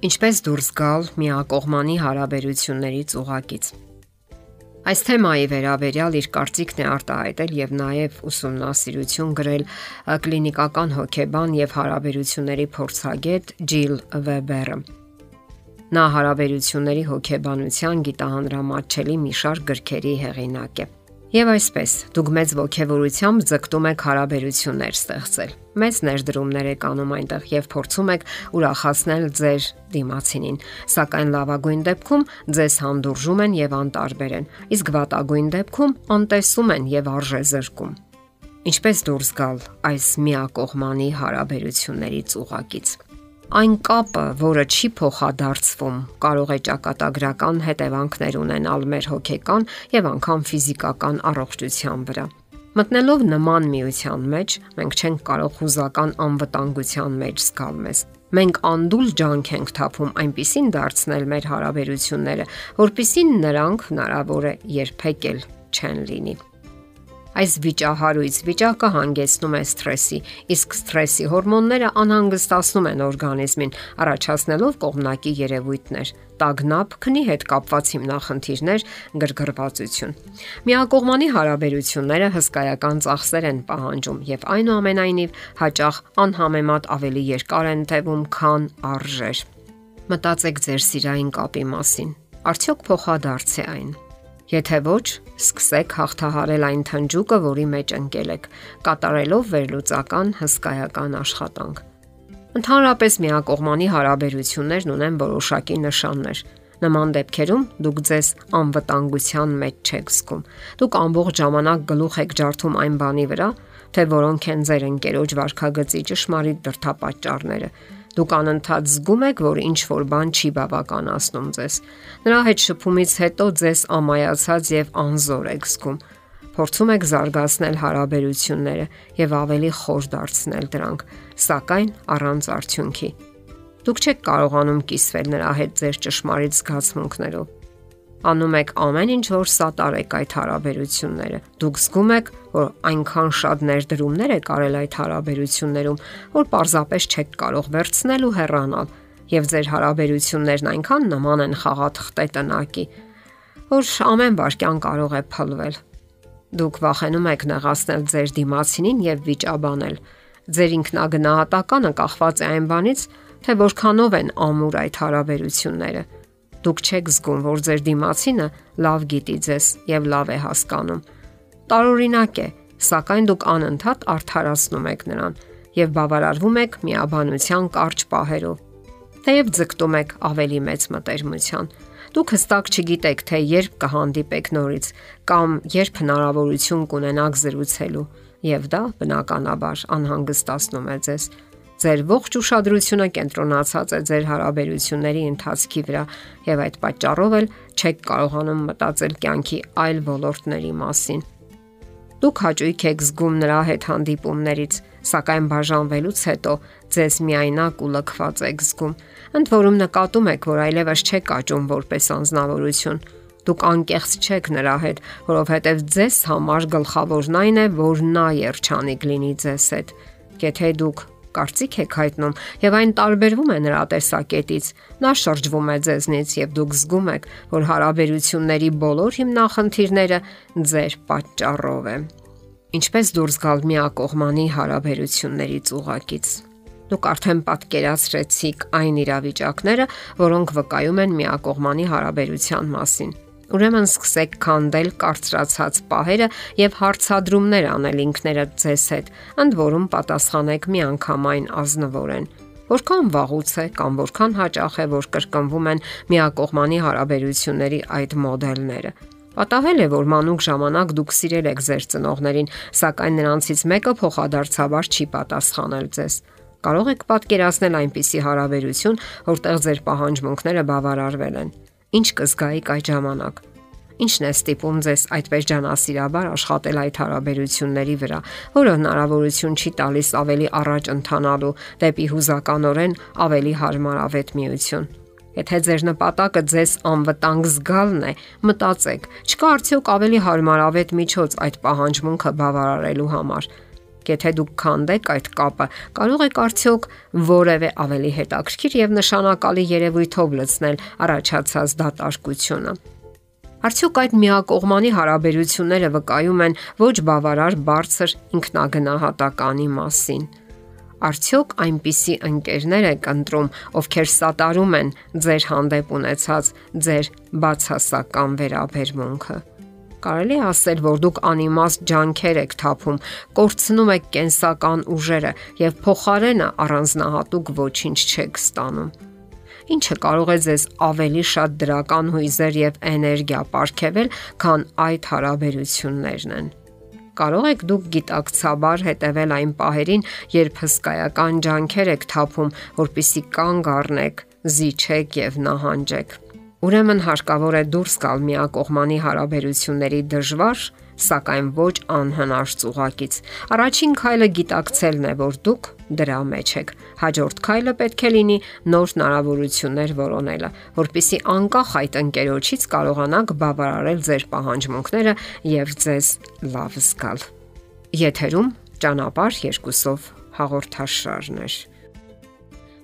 Ինչպես դուրս գալ միակողմանի հարաբերություններից ուղակից։ Այս թեմայի վերաբերյալ իր կարծիքն է արտահայտել եւ նաեւ ուսումնասիրություն գրել կլինիկական հոգեբան եւ հարաբերությունների փորձագետ Ջիլ Վեբերը։ Նա հարաբերությունների հոգեբանության գիտահանրամատչելի մի շարք գրքերի հեղինակ է։ Եվ այսպես, դուք մեծ ողջավորությամբ ձգտում եք հարաբերություններ ստեղծել։ Մեծ ներդրումներ եք անում այնտեղ եւ փորձում եք ուրախացնել ձեր դիմացինին, սակայն լավագույն դեպքում ձեզ հանդուրժում են եւ անտարբեր են, իսկ վատագույն դեպքում անտեսում են եւ արժե զրկում։ Ինչպես դուրս գալ այս միակողմանի հարաբերություններից ուղակից այն կապը, որը չի փոխադարձվում, կարող է ճակատագրական հետևանքներ ունենալ մեր հոգեկան եւ անգամ ֆիզիկական առողջության վրա։ Մտնելով նման միության մեջ, մենք չենք կարող հուզական անվտանգության մեջ զգալ մեզ։ Մենք անդուլ ջանք ենք թափում այնպիսին դարձնել մեր հարաբերությունները, որpիսին նրանք հնարավոր է երբեք էլ չեն լինի։ Այս վիճահարույց վիճակը հանգեցնում է սթրեսի, իսկ սթրեսի հորմոնները անհանգստացնում են օրգանիզմին, առաջացնելով կողմնակի երևույթներ՝ տագնապ, քնի հետ կապված հիմնախնդիրներ, գրգռվածություն։ Միակողմանի հարաբերությունները հսկայական ծախսեր են պահանջում եւ այնուամենայնիվ հաճախ անհամեմատ ավելի երկար են տևում, քան արժեր։ Մտածեք ձեր սիրային կապի մասին։ Արդյոք փոխադարձ է այն։ Եթե ոչ, սկսեք հաղթահարել այն թնջուկը, որի մեջ ընկել եք, կատարելով վերլուծական հսկայական աշխատանք։ Ընդհանրապես միակողմանի հարաբերություններն ունեն որոշակի նշաններ։ Նման դեպքերում դուք ձեզ անվտանգության մեջ չեք զգում։ Դուք ամբողջ ժամանակ գլուխ եք ջարդում այն բանի վրա, թե որոնք են ձեր ընկերոջ վարքագծի ճշմարիտ դրթապաճառները Դուք անընդհատ զգում եք, որ ինչ որ բան չի բավականացնում ձեզ։ Նրա հետ շփումից հետո ձեզ ամայացած եւ անզոր եք զգում։ Փորձում եք զարգացնել հարաբերությունները եւ ավելի խոր դարձնել դրանք, սակայն առանց արդյունքի։ Դուք չեք կարողանում կիսվել նրա հետ ձեր ճշմարիտ զգացմունքներով անում եք ամեն ինչ, որ սատարեք այդ հարաբերությունները։ Դուք զգում եք, որ այնքան շատ ներդրումներ եք արել այդ հարաբերություններում, որ պարզապես չեք կարող վերցնել ու հեռանալ, եւ ձեր հարաբերություններն այնքան նման են խաղաթղթե տնակի, որ ամեն վարքյան կարող է փլվել։ Դուք վախենում եք նեղացնել ձեր դիմացինին եւ վիճաբանել։ Ձեր ինքնագնահատականը կախված է այն բանից, թե որքանով են ամուր այդ հարաբերությունները Դուք չեք զգում, որ ձեր դիմացինը լավ գիտի ձեզ եւ լավ է հասկանում։ Տարօրինակ է, սակայն դուք անընդհատ արդարացնում եք նրան եւ բավարարվում եք միաբանության կարճ պահերով։ Թեև ձգտում եք ավելի մեծ մտերմության, դուք հստակ չգիտեք, թե երբ կհանդիպեք նորից կամ երբ հնարավորություն կունենաք զրուցելու, եւ դա բնականաբար անհանգստացնում է ձեզ Ձեր ողջ ուշադրությունը կենտրոնացած է ձեր հարաբերությունների ընթացքի վրա եւ այդ պատճառով էլ չեք կարողանում մտածել կյանքի այլ ոլորտների մասին։ Դուք հաճույք եք զգում նրա հետ հանդիպումներից, սակայն բաժանվելուց հետո ձեզ միայնակ ու լքված եք զգում։ Ընդ որում նկատում եք, որ այլևս չեք աճում որպես անznավորություն։ Դուք անկեղծ չեք նրա հետ, որովհետև ձեզ համար գլխավորն այն է, որ նա երջանիկ լինի ձեզ հետ։ Եթե դուք կարծիք եք հայտնում եւ այն տարբերվում է նրա տեսակետից։ Նա շրջվում է ձեզնից եւ դուք զգում եք, որ հարաբերությունների բոլոր հիմնախնդիրները ձեր պատճառով են։ Ինչպես դուրս գալ միակողմանի հարաբերություններից ուղակից։ Դուք արդեն պատկերացրեցիք այն իրավիճակները, որոնք վկայում են միակողմանի հարաբերության մասին Ուրեմն սկսեք քանդել կարծրացած պահերը եւ հարցադրումներ անել ինքներդ ձեզ հետ, ընդ որում պատասխանեք միանգամայն ազնվորեն։ Որքան վաղուց է կամ որքան հաճախ է, որ կրկնվում են միակողմանի հարաբերությունների այդ մոդելները։ Պատահել է, որ մանուկ ժամանակ դուք սիրել եք ձեր ծնողներին, սակայն նրանցից մեկը փոխադարձաբար չի պատասխանել ձեզ։ Կարող եք պատկերացնել այնպիսի հարաբերություն, որտեղ ձեր պահանջմունքները բավարարվել են։ Ինչ կզգայիք այդ ժամանակ։ Ինչն է ստիպում ձեզ այդպես ջանասիրաբար աշխատել այդ հարաբերությունների վրա, որը հնարավորություն չի տալիս ավելի առաջ ընթանալու դեպի հուզականորեն ավելի հարմարավետ միություն։ Եթե ձեր նպատակը ձեզ անվտանգ զգալն է, մտածեք, չկա արդյոք ավելի հարմարավետ միջոց այդ պահանջմունքը բավարարելու համար։ Եթե դուք քանդեք այդ կապը, կարող եք արդյոք որևէ ավելի հետաքրքիր եւ նշանակալի երևույթով լցնել առաջացած դատարկությունը։ Արդյոք այդ միակողմանի հարաբերությունները վկայում են ոչ բավարար բարձր ինքնագնահատականի մասին։ Արդյոք այնպիսի ընկերներ եք ընտրում, ովքեր սատարում են ձեր հանդեպ ունեցած ձեր բացասական վերաբերմունքը։ Կարելի է ասել, որ դուք անիմաստ ջանքեր եք թափում, կորցնում եք կենսական ուժերը եւ փոխարենը առանձնահատուկ ոչինչ չեք ստանում։ Ինչը կարող է ձեզ ավելի շատ դրական հույզեր եւ էներգիա ապարգևել, քան այդ հարաբերություններն են կարող եք դուք գիտակցաբար հետևել այն պահերին, երբ հսկայական ջանքեր եք թափում, որpիսի կանգ առնեք, զիջեք եւ նահանջեք։ Ուրեմն հարկավոր է դուրս գալ միակողմանի հարաբերությունների դժվար, սակայն ոչ անհնար ծուղակից։ Առաջին քայլը գիտակցելն է, որ դուք դրա մեջ եք։ Հաջորդ քայլը պետք է լինի նոր հնարավորություններ որոնելը, որpիսի անկախ այդ ընկերոջից կարողանաք բավարարել ձեր պահանջմունքները եւ ձեզ լավ զգալ։ Եթերում ճանապարհ երկուսով հաղորդաշարներ։